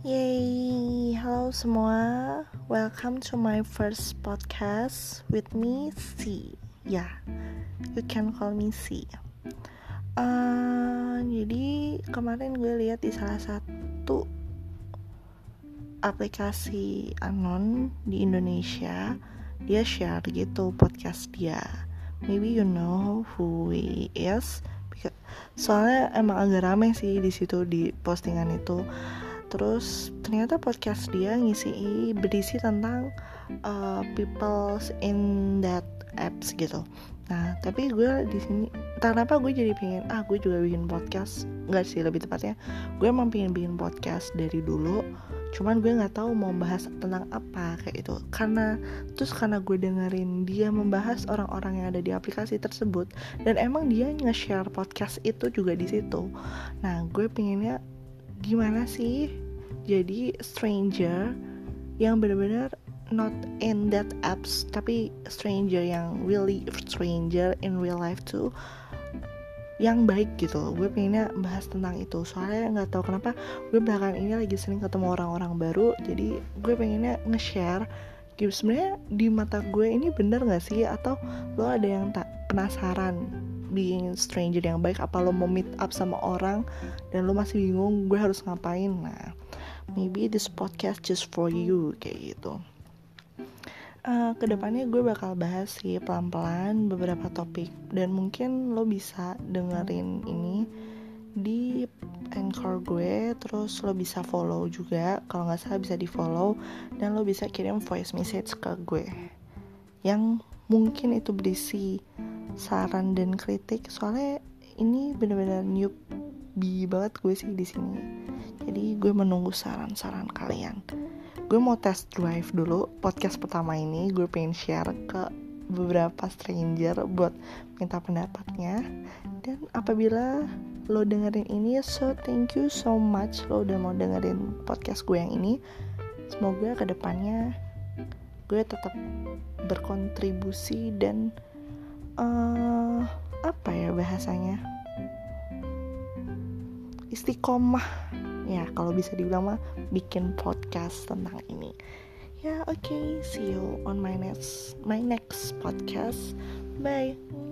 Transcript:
Yay, halo semua. Welcome to my first podcast with me C. Yeah, you can call me C. Uh, jadi kemarin gue lihat di salah satu aplikasi anon di Indonesia, dia share gitu podcast dia. Maybe you know who he is. Soalnya emang agak rame sih di situ di postingan itu terus ternyata podcast dia ngisi berisi tentang uh, people's in that apps gitu. Nah tapi gue di sini kenapa gue jadi pengen ah gue juga bikin podcast. Nggak sih lebih tepatnya gue emang pengen bikin podcast dari dulu. Cuman gue nggak tahu mau bahas tentang apa kayak itu karena terus karena gue dengerin dia membahas orang-orang yang ada di aplikasi tersebut dan emang dia nge-share podcast itu juga di situ. Nah gue pengennya gimana sih? Jadi stranger yang benar-benar not in that apps tapi stranger yang really stranger in real life too yang baik gitu gue pengennya bahas tentang itu. Soalnya nggak tahu kenapa gue belakangan ini lagi sering ketemu orang-orang baru jadi gue pengennya nge-share gitu. Sebenarnya di mata gue ini bener nggak sih? Atau lo ada yang tak penasaran being stranger yang baik apa lo mau meet up sama orang dan lo masih bingung gue harus ngapain? Nah maybe this podcast just for you kayak gitu. Uh, ke depannya gue bakal bahas sih pelan-pelan beberapa topik dan mungkin lo bisa dengerin ini di anchor gue terus lo bisa follow juga. Kalau nggak salah bisa di follow dan lo bisa kirim voice message ke gue yang mungkin itu berisi saran dan kritik. Soalnya ini bener-bener newbie banget gue sih di sini. Jadi gue menunggu saran-saran kalian. Gue mau test drive dulu podcast pertama ini. Gue pengen share ke beberapa stranger buat minta pendapatnya. Dan apabila lo dengerin ini so thank you so much lo udah mau dengerin podcast gue yang ini. Semoga ke depannya gue tetap berkontribusi dan uh, apa ya bahasanya? Istiqomah. Ya kalau bisa dibilang mah bikin podcast tentang ini. Ya oke okay, see you on my next my next podcast. Bye